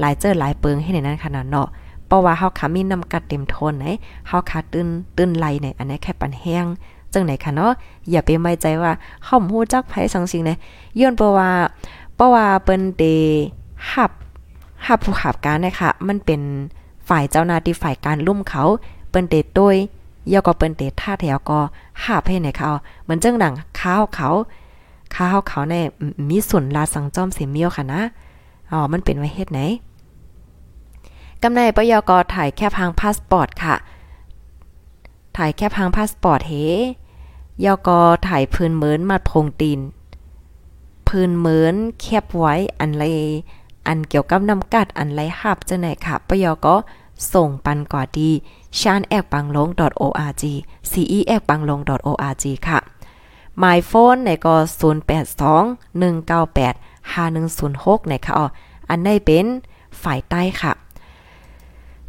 หลายเจอหลายเปิงให้ในนั้นขนาดเนาะเพราะว่าเฮาค่ะมีนำกัดเต็มทนไหนเฮาค่ะตื้นตื้นไหลในอันนี้แค่ปันแห้งจังไหนคะเนาะอย่าไปไม่ใจว่าเฮาฮู้จักไผสังสิงเนะย้อนเพราะว่าเพราะว่าเปิ้นเตหับหับผู้ขับการนะคะมันเป็นฝ่ายเจ้าหน้าที่ฝ่ายการลุ่มเขาเปิ้นเตต้วย เยาก็เปิ้นเตท่าแถวก็หาบให้ในเขาเหมือนเจังหนังข้าวเขาข้าวเขาในมีส่วนลาสังจอมเสียเมียวค่ะนะ อ๋อ มันเป็นไว้เฮ็ดไหนกำในปยกถ่ายแค่พังพาสปอร์ตค่ะ ถ่ายแค่พังพาสปอร์ตเฮยอกถ่ายพื้นเหมือนมาพงตีน พื้นเหมือนแคบไว้อันไรอันเกี่ยวกับน้ำกัดอันไรหับจะไหนค่ะปยอก็ส่งปันกว่าดี ชานแอกปังลง .org ce แอกปังลง .org ค่ะ My phone ในก็ 082 198 5106ในค่ะอ๋ออันในเป็นฝ่ายใต้ค่ะ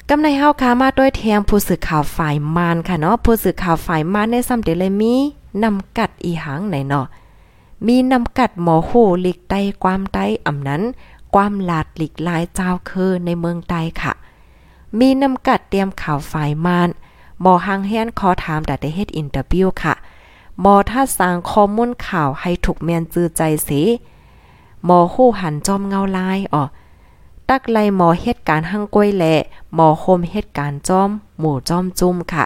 กำในเฮาคามาด้วยเทียงผู้สื่อข่าวฝ่ายมานค่ะเนาะผู้สื่อข่าวฝ่ายมานในซ้ำเดเลยมีนำกัดอีหังไหนเนาะมีนำกัดหมอโหลิกใต้ความใต้อำนั้น ความลาดหลีกลายเจ้าคือในเมืองใต้ค่ะ มีนำกัดเตรียมข่าวฝ่ายมานหมอหังแฮนขอถามแต่ได้เฮ็ดอินเตอร์วิวค่ะหมอถ้าสร้างข้อมูลข่าวให้ถูกแมนจือใจเสหมอโหหันจอมเงาลายอ๋อตักไลหมอเหตุการณ์หังก้วยแหลหมอโคมเหตุการณ์จอม หมู่จอมจุ่มค่ะ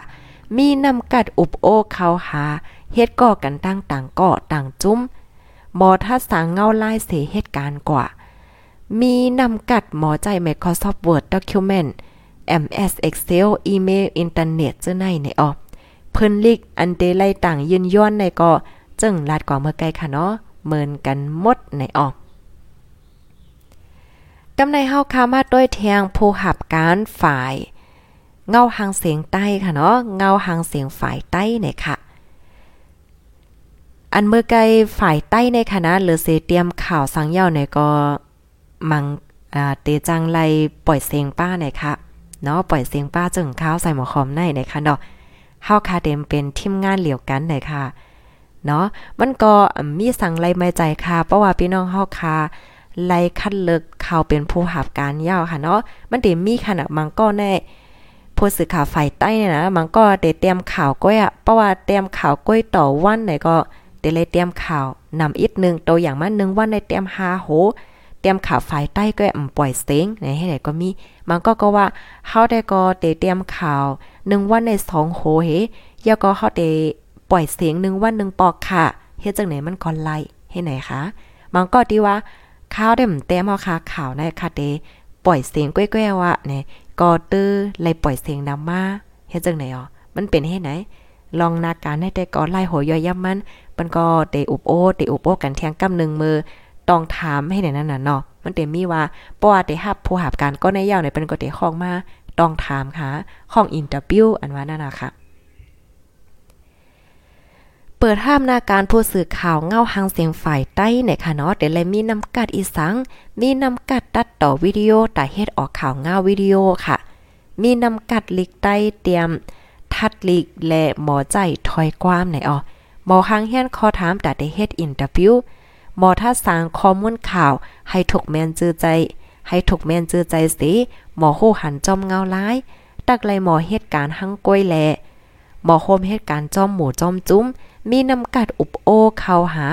มีนำกัดอุบโอเขาหาเฮ็ดก่อกันตั้งต่างก่อต่างจุ้มหมอถ้าสางเงาลายเสเหตุการณ์กว่า มีนำกัดหมอใจ Microsoft Word Document MS Excel อีเมลอินเทอร์เน็ตเจ้าในในออเพิ่นลิกอันเดไลต่างยืนย้อนในก็จึงลาดกว่าเมื่อไกลค่ะเนาะเหมือนกันหมดในออกกำในเฮาคามาด้วยแทงผู้หับการฝ่าย เงาหางเสียงใต้ค่ะเนาะเงาหางเสียงฝ่ายใต้เนี่ยค่ะ อันเมื่อไกลฝ่ายใต้ในคณะหรือเสเตรียมข่าวสังเยาเนี่ยก็มังอ่าเตจังไลปล่อยเสียงป้าเนี่ยค่ะ เนาะปล่อยเสียงป้าจึงข้าวใส่หมอคอมในเนี่ยค่ะเนาะเฮาคาเดมเป็นทีมงานเหลียวกันเนี่ยค่ะเนาะมันก็มีสั่งไลไม่ใจค่ะ เพราะว่าพี่น้องเฮาคาไล่คัดเลิกเขาเป็นผู้หับการยาวค่ะเนาะมันเดมีขนาดมังก็แน่ผู้สื่อข่าวฝ่ายใต้เนี่ยนะมันก็เดเตรียมข่าวก้อยอะเพราะว่าเตรียมข่าวก้อยต่อวันไหนก็เดเลยเตรียมข่าวนำอีกนึงตัวอย่างมานึงวันในเตรียม5โห เตรียมข่าวฝ่ายใต้ก็อ่ำปล่อยเสียงไหนให้ไหนก็มี มันก็ก็ว่าเฮาได้ก็เตเตรียมข่าว1วันใน2โหเฮยาก็เฮาได้ปล่อยเสียง1วัน1ปอกค่ะเฮ็ดจังไหนมันก็ไล่ให้ไหนคะมันก็ที่ว่าข้าวได้มแต้มเฮาค่ะข่าวในค่ะเดปล่อยเสียงก้อยๆว่าเนี่ยก็ตื้อไล่ปล่อยเสียงนำมาเฮ็ดจังไหนอ๋อมันเป็นเฮ็ดไหน ลองนาการให้แต่ก็ไล่หัวย่อยย่ำมันมันก็เตอุบโอเตอุบโอกันเทียงกำหนึ่งมือ ต้องถามให้ไหนนั่นน่ะเนาะมันเต็มมีว่าปว่าได้รับผู้หับการก็ในยาวในเป็นก็ได้ของมาต้องถามค่ะของอินเตอร์วิวอันว่านั่นน่ะค่ะเปิดห้ามนาการผู้สื่อข่าวเงาหางเสียงฝ่ายใต้ในค่ะเนาะเดี๋ยวเลยมีนำกัดอีสัง มีนำกัดตัดต่อวิดีโอแต่เฮ็ดออกข่าวเงาวิดีโอค่ะ มีนำกัดลิกใต้เตรียม ทัดลิกและหมอใจถอยความไหนอ๋อหมอหางเฮียนขอถามแต่ได้เฮ็ดอินเตอร์วิว มอถ้าสางข้อมูลข่าว ให้ถกแมนจื้อใจ ให้ถกแมนจื้อใจสิหมอโหหันจอมเงาร้าย ตักไลหมอเหตุการณ์หังก้อยแลหมอโฮมเหตุการณ์จอมหมูจอมจุ้ม มีนำกัดอุบโอเข้าหา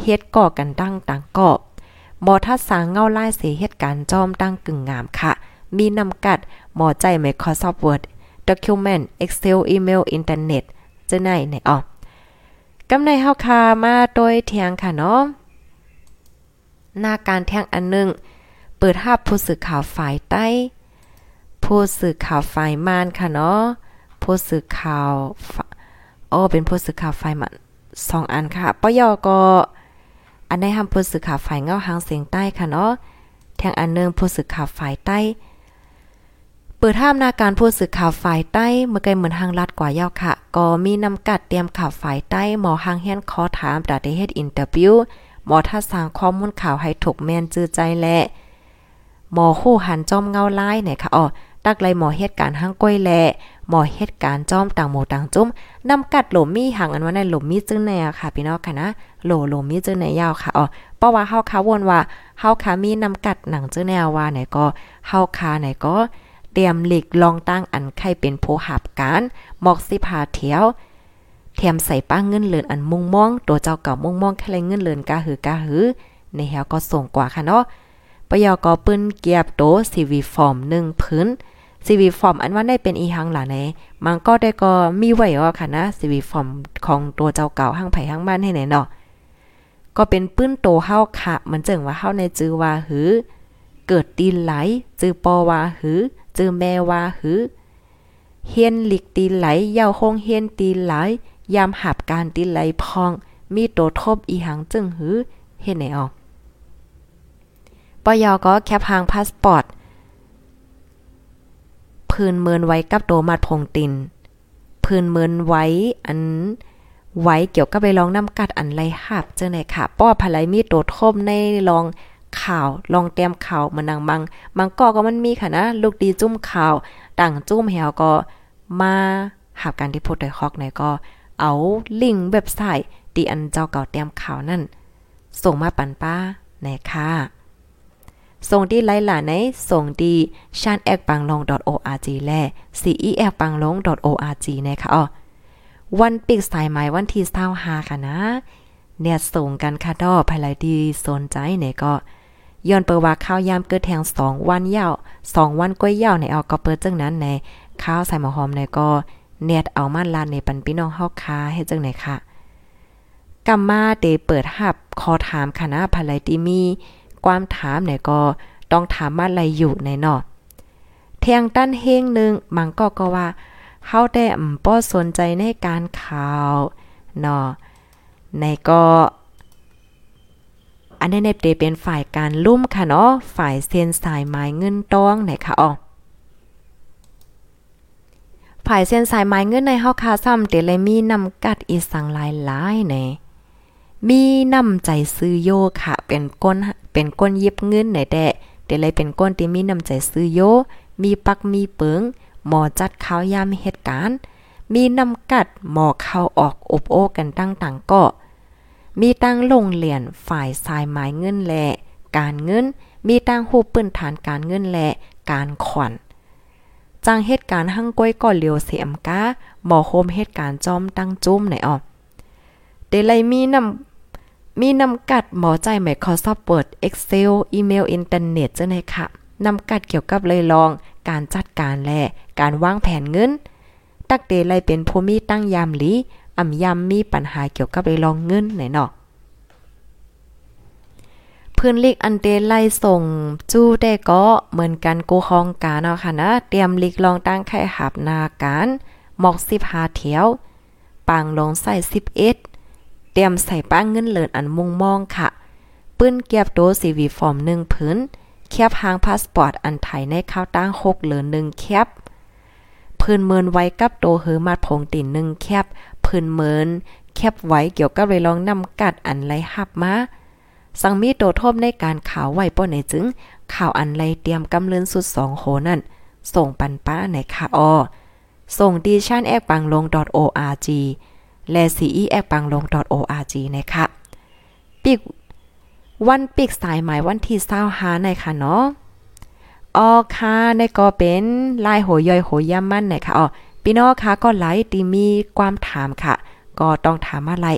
เฮ็ดก่อกันดังต่างกอบหมอทัดสางเงาไล่เสียเหตุการณ์จอมตั้งกึ่งงามค่ะ มีนำกัดหมอใจ Microsoft Word Document Excel Email Internet จะไหนไหนอ๋อกำในเฮาคามาโดยเทียงค่ะเนาะ หน้าการแท่งอันนึง เปิดภาพผู้สื่อข่าวฝ่ายใต้ ผู้สื่อข่าวฝ่ายมานค่ะเนาะ ผู้สื่อข่าวอ๋อเป็นผู้สื่อข่าวฝ่ายมันสองอันค่ะปยอก็อันได้ทำผู้สื่อข่าวฝ่ายเงาหางเสียงใต้ค่ะเนาะ แทงอันนึงผู้สื่อข่าวฝ่ายใต้ เปิดห้ามนาการผู้สื่อข่าวฝ่ายใต้เมื่อไกลเหมือนทางลัดกว่ายาวค่ะ ก็มีนำกัดเตรียมข่าวฝ่ายใต้หมอหางเฮียนขอถามแต่ได้เฮ็ดอินเตอร์วิว หมอท่าสร้างข้อมูลข่าวให้ถูกแม่นจื้อใจและหมอคู่หันจอมเงาไลายเนี่ยค่ะอ๋อตักไลหมอเหตุการณ์ห้างก้อยแลหมอเหตุการณ์จอมต่างหมูต่างจุ้มนำกัดหลมมีห่างอันว่าในหลมมีจึงแนวค่ะพี่น้องค่ะนะโหลหลมมีจึงแนวยาวค่ะอ๋อเพราะว่าเฮาคาวนว่าเฮาคามีนำกัดหนังจึงแนวว่าไหนก็เฮาคาไหนก็เตรียมหลีกลองตั้งอันไข่เป็นโพหับการหมอกสิพาเถียว แถมใส่ป้าเงินเลือนอันมุงมอง ตัวเจ้าเก่ามุงมองแค่ไรเงินเลือนกาหือกาหือ ในแฮวก็ส่งกว่าค่ะเนาะปยอกอปืนเกียบโตซีวีฟอร์ม1พื้นซีวีฟอร์มอันว่าได้เป็นอีหังหล่ะไหนมันก็ได้ก็มีไว้อะค่ะนะซีวีฟอร์มของตัวเจ้าเก่าห้างไผ่ห้างบ้านให้ไหนเนาะก็เป็นปื้นโตเฮาค่ะ มันเจิงว่าเฮาในจือว่าหือ เกิดตีนไหล จือปอว่าหือ จือแม่ว่าหือ เฮียนหลิกตีนไหลเยาคงเฮียนตีนไหล ยามหับการตีไหลพอง มีโตทบอีหังจึงหือเฮ็ดไหนออกปยก็แคปหางพาสปอร์ตพื้นเมินไว้กับโตมัดพงตินพื้นเมินไว้อันไว้เกี่ยวกับไปลองน้ำกัดอันไรหับเจ้าไหนค่ะป้อภายมีโตทมในลองข่าวลองเตรียมข่าวมันนางมังมังก็ก็มันมีค่ะนะ ลูกดีจุ้มข่าวต่างจุ้มแหวก็มาหับการที่พูดได้ฮอกไหนก็ เอาลิงก์เว็บไซต์ตีอันเจ้าเก่าเตรียมข่าวนั่น ส่งมาปันป้าไหนค่ะส่งที่ไลหลาในส่งที่ชันแอกปังลง .org และ cef ปังลง .org นะคะอ๋อวันปิกสายหมายวันที่25ค่ะนะ เนี่ยส่งกันค่ะดอภายไลดีสนใจเนี่ยก็ย้อนเปิดว่าข้าวยามเกิดแทง2วันยาว2วันก้อยยาวในเอาก็เปิดจังนั้นในข้าวใส่หมอหอมในก็ เน็ตเอามาลานในปันพี่น้องเฮาคาให้จังไหนค่ะกัมมาเตเปิดหับขอถามค่ะนะภายไลดีมี ความถามเนี่ยก็ต้องถามมาอะไรอยู่ในนาะเทียงตั้นเฮงหนึ่งมังก็ก็ว่าเฮาได้อำป้อสนใจในการข่าวนาะในก็ อันนี้เนเดเป็นฝ่ายการลุ่มค่ะเนาะฝ่ายเซ็นสายไม้เงินต้องไหนค่ะอ๋อ ฝ่ายเส้นสายไม้เงินในเฮาคาซ้ำเตเลมีนำกัดอีสังหลายหลายในมีนำใจซื้อโยค่ะ เป็นก้นเป็นก้นเย็บเงินไหนแต่เดเลยเป็นก้นที่มีนำใจซื้อโย มีปักมีเปิงหมอจัดข้าวยามเหตุการณ์มีนำกัดหมอเข้าออกอบโอกันตั้งต่างก็มีตั้งลงเหรียญฝ่ายสายหมายเงินแหลการเงิน มีตั้งหูปืนฐานการเงินแหลการขวัญ จังเหตุการณ์หั่งก้อยก่อเลียวเสียมกาหมอโฮมเหตุการณ์จอมตั้งจุ้มไหนออกเดลัยมีน้ำมีนำกัดหมอใจ Microsoft Word Excel อีเมลอินเทอร์เน็ตเจ้าไหนค่ะนำกัดเกี่ยวกับเลยลอง การจัดการแลการวางแผนเงิน ตักเตไลเป็นผู้มีตั้งยามลีอ่ำยามมีปัญหาเกี่ยวกับเลยลองเงินไหนเนาะ พื้นลิกอันเตไลส่ง จู้ได้ก็เหมือนกันกูคองการเนาะค่ะนะ เตรียมลิกลองตั้งไข่หับนาการหมอก15เถียวปางลงใส่11เอ็ดเตรียมใส่ป้าเงินเหลินอันมุงมองค่ะ ปื้นเก็บโดซีวีฟอร์ม1พื้นแคบหางพาสปอร์ตอันไทยในข้าวตั้ง6เหลือ1แคบพื้นเมินไว้กับโตเฮอมาดพงติน1แคบพื้นเมินแคบไว้เกี่ยวกับเลยลองนำกัดอันไรหับมา สังมีโตทบในการข่าวไว้ป้อในจึง ข่าวอันไรเตรียมกำเลินสุดสองโหนั่น ส่งปันป้าในค่ะออส่งดีชันแอกปังลง .org และ ce แอกปังลง .org นะคะปิกวันปิกสายหมายวันที่เศร้าหาในค่ะเนาะออค่ะในก็เป็นลายโหย่อยโหย่ำมั่นในค่ะอ๋อพี่น้องค่ะก็ไลฟ์ตีมีความถามค่ะ ก็ต้องถามอะไร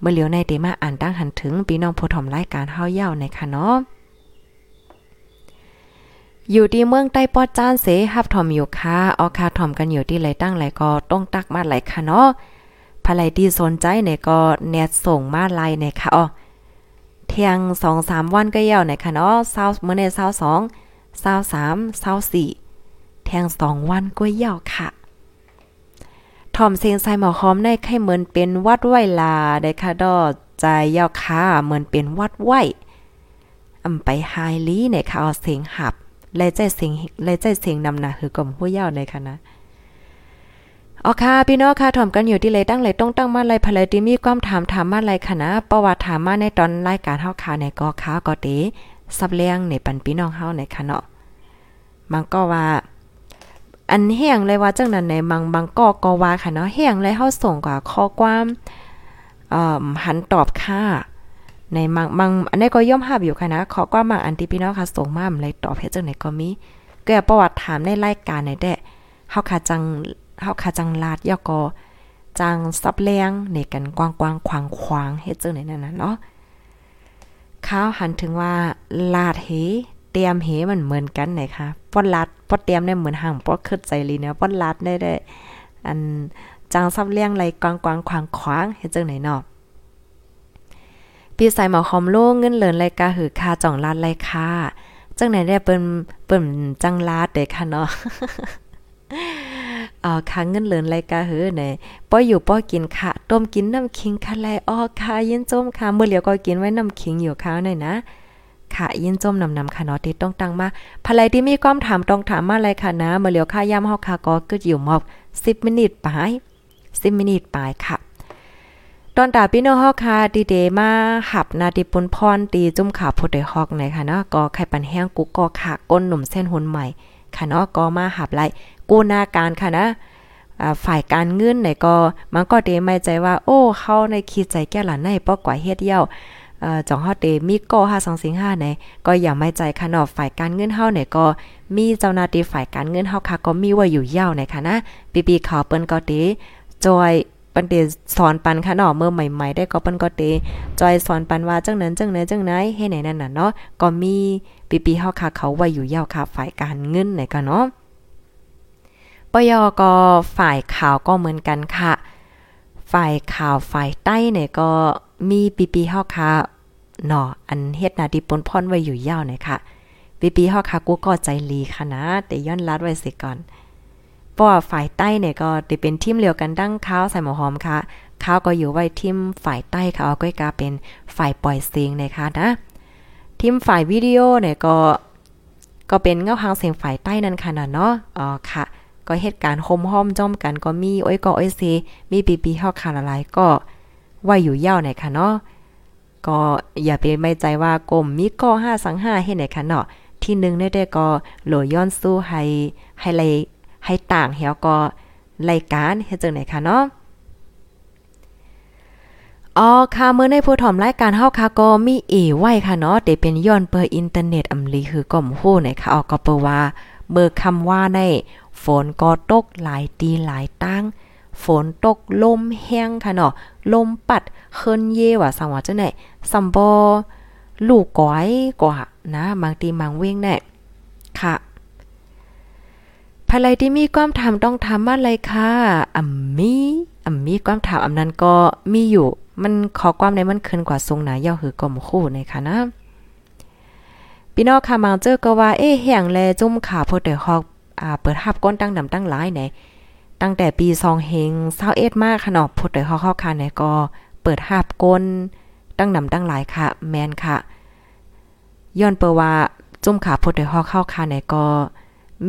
เมื่อเหลียวในเตมาอ่านตั้งหันถึงพี่น้องผู้ถมรายการเฮาเย่าในค่ะเนาะอยู่ที่เมืองใต้ปอดจ้านเสฮับถอมอยู่ค่ะออคาถอมกันอยู่ที่ไหลตั้งไหลก็ต้องตักมาไหลค่ะเนาะภายที่สนใจเนี่ยก็แนทส่งมาไลน์เนี่ยค่ะอ๋อเที่ยงสองสามวันก็เย่าเนี่ยค่ะเนาะเศร้าเมื่อในเศร้าสองเศร้าสามเศร้าสี่เที่ยงสองวันก็เย่าค่ะ ถ่อมเสียงใส่หมอหอมในไข่เหมือนเป็นวัดไหวลาได้ค่ะดอใจยาวค่ะเหมือนเป็นวัดไหวอำไปไฮลี่ในค่ะเอาเสียงหับและใจเสียงและใจเสียงนำหนาคือกลมหัวยาวในค่ะนะอ๋อค่ะพี่น้องค่ะถ่อมกันอยู่ที่เลยตั้งเลยต้องตั้งมาเลยภายที่มีความถามถามมาเลยค่ะนะประวัติถามมาในตอนรายการเฮาค่ะในก็ค้าก็เตสับเลี้ยงในปันพี่น้องเฮาในค่ะเนาะมันก็ว่า อันแห้งเลยว่าจังนั้นในบางบางก็ก็ว่าค่ะเนาะแห้งเลยเฮาส่งกว่าข้อความเอ่อหันตอบค่ะในบางบางอันนี้ก็ย่อมหับอยู่ค่ะนะขอก็บางอันที่พี่น้องค่ะส่งมาเลยตอบเฮ็ดจังไหนก็มีก็ประวัติถามในรายการในแด้เฮาค่ะจังเฮาค่ะจังลาดยอกอจังซับแรงในกันกว้างๆขวางๆเฮ็ดจังไหนนั่นน่ะเนาะข้าวหันถึงว่าลาดเฮ เตรียมเฮมันเหมือนกันไหนคะป้อนลาดป้อนเตรียมได้เหมือนห่างป้อนคิดใจลีเนี่ยป้อนลาดได้ได้อันจังซับเลี้ยงไรกว้างๆขวางเฮ็ดจังไหนเนาะพี่สายหมอคอมโลเงินเหลินไรกาหือคาจ่องลาดไรค่าจังไหนได้เปิ้นเปิ้นจังลาดเด้ค่ะเนาะเอ่อค้างเงินเหลินไรกาหือไหนป้ออยู่ป้อกินค่ะ ต้มกินน้ำคิงค่ะแลอ้อค่ะยินจมค่ะมื้อเหลียวก็กินไว้น้ำคิงอยู่ข้าวหน่อยนะ ค่ะ ยินจมนำนำค่ะเนาะที่ต้องตั้งมาภายที่มีความถามต้องถามมาอะไรค่ะนะมื้อเหลียวค่ายามเฮาค่ะก็กึดอยู่หมอก10มินิทปลาย10มินิทปลายค่ะ ตอนตาพี่น้องฮอกค่ะดีเดมาหับนาติปุนพรตีจุ่มขาพดได้ฮอกไหนค่ะเนาะก็ไข่ปันแห้งกุกก็ค่ะก้นหนุ่มเส้นหุนใหม่ค่ะเนาะก็มาหับไล่กู้นาการค่ะนะฝ่ายการเงินไหนก็มันก็เดไม่ใจว่า โอ้ เขาในคิดใจแก่หลานในป้อกว่าเฮ็ดเย้า จองเฮาเตมีก็5 2สิง5ไหนก็อย่าไม่ใจค่ะเนาะฝ่ายการเงินเฮาเนี่ยก็มีเจ้าหน้าที่ฝ่ายการเงินเฮาค่ะก็มีไว้อยู่ยาวในค่ะนะปีปีข่าวเปิ้นก็เตจอยปันเตสอนปันค่ะเนาะเมื่อใหม่ๆ ได้ก็เปิ้นก็เตจอยสอนปันว่าจังนั้นจังไหนจังไหนให้ไหนนั่นน่ะเนาะก็มีปีปีเฮาค่ะเขาไว้อยู่ยาวค่ะฝ่ายการเงินไหนก็เนาะปยก็ฝ่ายข่าวก็เหมือนกันค่ะ ฝ่ายข่าวฝ่ายใต้เนี่ยก็ มีปีปีเฮาค่ะเนาะอันเฮ็ดนาดีปนพรไว้อยู่ยาวเนี่ยค่ะ ปีปีเฮาค่ะกูก็ใจลีค่ะนะ แต่ย้อนลัดไว้สิก่อนเพราะว่าฝ่ายใต้เนี่ยก็ได้เป็นทีมเดียวกันดั้งข้าวใส่หมอหอมค่ะข้าวก็อยู่ไว้ทีมฝ่ายใต้ค่ะเอาก็กาเป็นฝ่ายปล่อยเสียงนะคะนะทีมฝ่ายวิดีโอเนี่ยก็ก็เป็นเงาหางเสียงฝ่ายใต้นั่นค่ะนะเนาะอ๋อค่ะ ก็เหตุการณ์โฮมห้อมจ้อมกันก็มี โอ้ยก็โอ้ยซีมีปีปีเฮาค่ะหลายก็ ว่าอยู่ยาวไหนค่ะเนาะก็อย่าไปไม่ใจว่ากลมมีก็5สัง5เฮ็ดไหนค่ะเนาะที่หนึ่งได้ก็โหลย้อนสู้ให้ให้ไลให้ต่างเหี่ยวก็รายการเฮ็ดจังไหนค่ะเนาะอ๋อค่ะเมื่อในผู้ถอมรายการเฮาค่ะก็มีเอไว้ค่ะเนาะแต่เป็นย้อนเปิดอินเทอร์เน็ตอำลีคือก็มฮู้ไหนค่ะออกก็เปว่าเบอร์คำว่าในฝนก็ตกหลายตีหลายตั้ง ฝนตกลมแห้งค่ะเนาะลมปัดเคินเยว่าสังว่าจังไหนซัมบอลูกก้อยกว่านะบางทีบางเว้งแน่ค่ะภายที่มีความถาต้องถามมาเลยค่ะอ่ำมีอ่ำมีความถามอำนั้นก็มีอยู่ มันขอความในมันขึ้นกว่าทรงหนาย่อหือกลมคู่ในค่ะนะพี่น้องค่ะมังเจอก็ว่าเอ๊ะแห่งแลจุ่มขาพดได้ฮอกอ่าเปิดฮับก้นตั้งดำตั้งหลายไหน ตั้งแต่ปี2เฮง21มากค่ะเนาะพดได้ฮอเข้าค่ะไหนก็เปิดฮับก้น ตั้งนำตั้งหลายค่ะ แมนค่ะ ย้อนเปว่าจุ่มขาพดได้ฮอเข้าค่ะไหนก็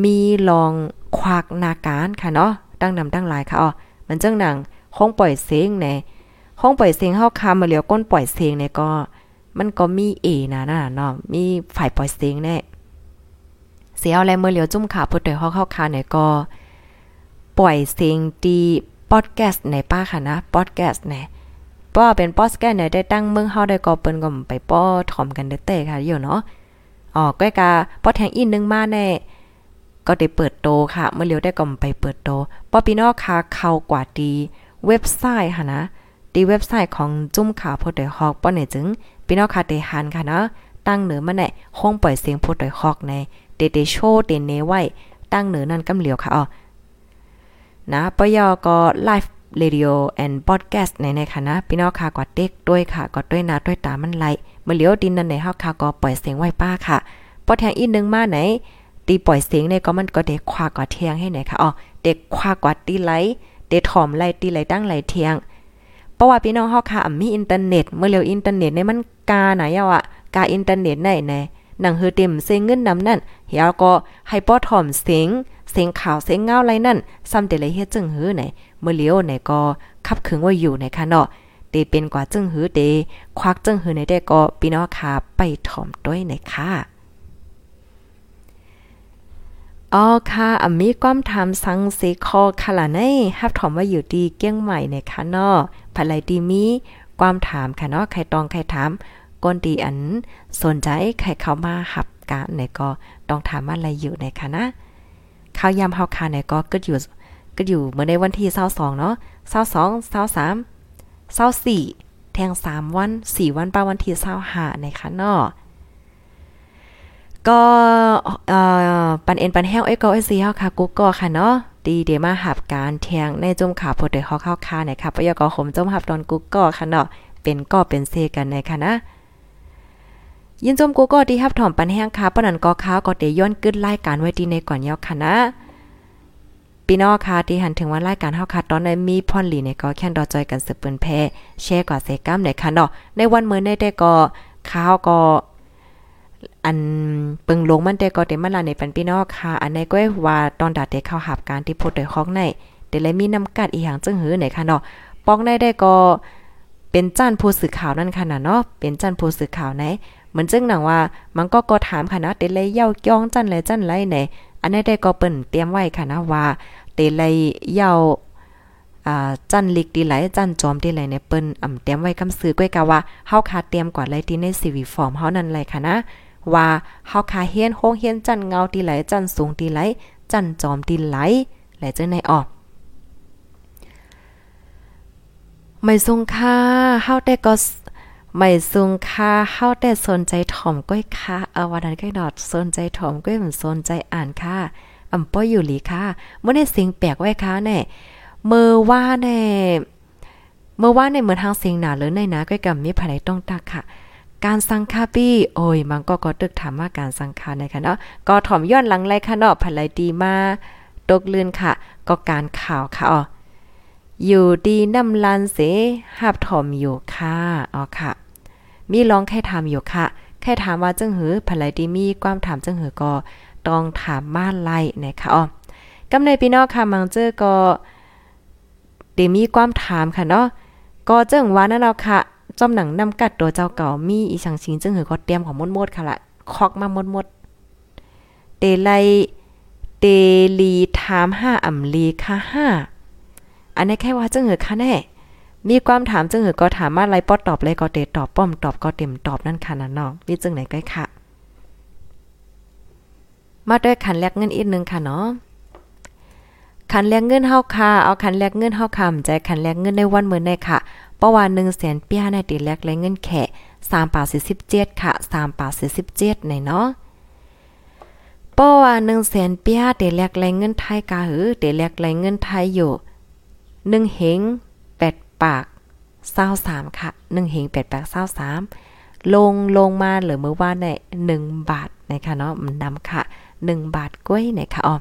มีลองควักนาการค่ะเนาะตั้งนำตั้งหลายค่ะอ๋อมันเจังหนังห้องปล่อยเสียงในห้องปล่อยเสียงเฮาคามาเหลียวก้นปล่อยเสียงเนี่ยก็มันก็มีเอนะน่ะเนาะมีฝ่ายปล่อยเสียงแน่เสียอะไรเมื่อเหลียวจุ่มขาพดได้ฮอเข้าค่ะไหนก็ ปล่อยเสียงดีพอดแคสต์ในป้าค่ะนะพอดแคสต์ไหนป้อเป็นพอดแคสต์ไหนได้ตั้งเมืองเฮาได้ก็เปิ้นก็ไปป้อถ่อมกันเด้อเต้ค่ะอยู่เนาะอ๋อก้อยกาป้อแทงอีนึงมาแน่ก็ได้เปิดโตค่ะ เมื่อเลียวได้ก็ไปเปิดโตป้อพี่น้องค่ะเข้ากว่าดีเว็บไซต์ค่ะนะดีเว็บไซต์ของจุ้มข่าวพดได้ฮอกป้อเนี่ยจึงพี่น้องค่ะได้หันค่ะนะตั้งเหนือมาแน่ห้องปล่อยเสียงพดได้ฮอกในเดเดโชเดเนไว้ตั้งเหนือนั่นกำเหลียวค่ะอ๋อ นะปยอก็ไลฟ์เรดิโอแอนด์พอดแคสต์ในในค่ะนะ พี่น้องค่ะกว่าเด็กด้วยค่ะก็ด้วยนาด้วยตามันไหลเมื่อเลียวดินนั่นในเฮาค่ะก็ปล่อยเสียงไว้ป้าค่ะพอแทงอีกนึงมาไหน ตีปล่อยเสียงเนี่ยก็มันก็เด็กควากว่าเทียงให้ไหนค่ะอ๋อเด็กควากว่าตีไหลเด็กถอมไหลตีไหลตั้งไหลเทียงเพราะว่าพี่น้องเฮาค่ะมีอินเทอร์เน็ตเมื่อเลียวอินเทอร์เน็ตเนี่ยมันกาไหนอะกาอินเทอร์เน็ตไหนไหน หนังเฮือเต็มเซงเงินนำนั่นเฮียก็ให้ป้อถอมเสียงเสียงข่าวเสียงเงาไรนั่นซ้ำแต่เลยเฮ็ดจึงหือไหนเมื่อเลี้ยวไหนก็ขับขึงไว้อยู่ในค่ะเนาะเตเป็นกว่าจึงหือเตควักจึงหือในได้ก็พี่น้องค่ะไปถ่อมด้วยในค่ะอ๋อค่ะอมีความถามสังสีคอค่ะล่ะในฮับถอมว่าอยู่ดีเกี้ยงใหม่ในค่ะเนาะภายไลดีมีความถามค่ะเนาะใครตองใครถาม ก้นดีอันสนใจใครเข้ามาหับการในก็ต้องถามอะไรอยู่ในคะนะข้าวยามเฮาคาในก็กึดอยู่กึดอยู่เมื่อในวันที่22เนาะ22 23 24แทง3วัน4วันป้าวันที่25ในคะเนาะก็ปันเอ็นปันแห้งเอ้ก็ไอ้ซีเฮาค่ะกูก็ค่ะเนาะดีเดมาหับการเทียงในจุ่มขาโพดเดเฮาเข้าคาในค่ะปยกอขมจุ่มหับตอนกูก็ค่ะเนาะเป็นก็เป็นเซกันในค่ะนะ ยินจมกูก็ที่ฮับถ่อมปันแห้งค่ะปนันก็ค้าก็เตย้อนกึดรายการไว้ดีในก่อนยาวค่ะนะพี่น้องค่ะที่หันถึงว่ารายการเฮาค่ะตอนในมีพ่อนหลีในก็แค่นดอจอยกันสืบปืนแพแชร์กว่าเซกัมในค่ะเนาะในวันมื้อในได้ก็ข้าวก็อันเปึงลงมันแต่ก็เต็มมันละในปันพี่น้องค่ะ อันในก็ว่าตอนดาเตเข้าหับการที่พูดโดยของในเดเลยมีน้ำกัดอีหยังจึงหือไหนค่ะเนาะปอกได้ได้ก็เป็นจ้านผู้สื่อข่าวนั่นค่ะเนาะเป็นจ้านผู้สื่อข่าวไหน มือนจึงหนังว่ามันก็ก็ถามค่ะนะเตเลยเย้าจ้องจันเลยจันไรไหนอันนี้ได้ก็เปิ้นเตรียมไว้ค่ะนะว่าเตเลยเย้าอ่าจันลิกดีไหลจันจอมดีไหลเนี่ยเปิ้นอ่ำเตรียมไว้คำซื้อก้อยกะว่าเฮาคาเตรียมกว่าไรที่ในซีวีฟอร์มเฮานั่นเลยค่ะนะว่าเฮาคาเฮียนโฮงเฮียนจันเงาดีไหลจันสูงดีไหลจันจอมดีไหลไหลจังในออกไม่ทรงค่าเฮาได้ก็ ไม่ซุงค่าเฮาแต่สนใจถ่อมก้อยค่ะเอาวันนั้นก็ดอดสนใจถ่อมก้อยเหมือนสนใจอ่านค่ะอำป้อยอยู่หลีค่ะเมื่อได้สิงแปลกไว้ค่ะแน่เมื่อว่าแน่เมื่อว่าในเหมือนทางเสียงหนาเลยในนะก้อยกับมีภายในต้องตักค่ะ การสังคาปี้โอ้ยมันก็ก็ตึกถามว่าการสังคาในค่ะเนาะก็ถ่อมย้อนหลังไรค่ะเนาะภายในดีมาตกลื่นค่ะ ก็การข่าวค่ะอ๋อ อยู่ดีน้ำลันเสหับถมอยู่ค่ะอ๋อค่ะ มีลองแค่ถามอยู่ค่ะ แค่ถามว่าจึงหือภรรยดีมีความถามจึงหือก็ต้องถามมานไล่นะคะอ๋อกำในพี่น้องค่ะมังเจอก็เดมีความถามค่ะเนาะก็จึงว่านั่นเราค่ะจอมหนังนำกัดตัวเจ้าเก่ามีอีสังชิงจึงหือก็เตรียมของมดๆค่ะละคอกมามดๆเตไลเตลีถามห้าอ่ำลีค่ะห้า อันนี้แค่ว่าจึงหือค่ะแน่มีความถามจึงหือก็ถามมาไรปอตอบเลยก็เตตอบป้อมตอบก็เต็มตอบนั่นค่ะนะน้องมีจึงไหนก็ค่ะ มาด้วยขันแลกเงินอีกนึงค่ะเนาะขันแลกเงินเฮาค่ะเอาขันแลกเงินเฮาคำใจขันแลกเงินในวันเมื้อในค่ะเพระว่า1แสนเปียในติแลกแลเงินแค่3บาท47ค่ะ3บาท47ในเนาะเพระว่า1แสนเปียเตแลกแลเงินไทยกาหือเตแลกแลเงินไทยอยู่ หนึ่งเหงแปดปากเศร้าสามค่ะหนึ่งเหงแปดปากเศร้าสามลงลงมาเหลือเมื่อว่าในหนึ่งบาทนะคะเนาะนำค่ะหนึ่งบาทกล้วยนะคะอ๋อ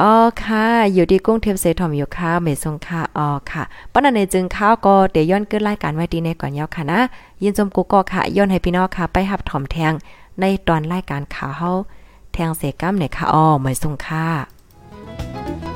อ๋อค่ะ อยู่ที่กุ้งเทพเสถอมอยู่ค่ะเมซงค่ะอ๋อค่ะป้อนในจึงข้าวก็เดี๋ยวย้อนเกิดรายการไว้ดีในก่อนยาวค่ะนะ ยินจมกูก็ค่ะ ย้อนให้พี่น้องค่ะ ไปหับถอมแทงในตอนรายการข่าวเฮาแทงเสกัมเนี่ยค่ะอ๋อเมซงค่ะ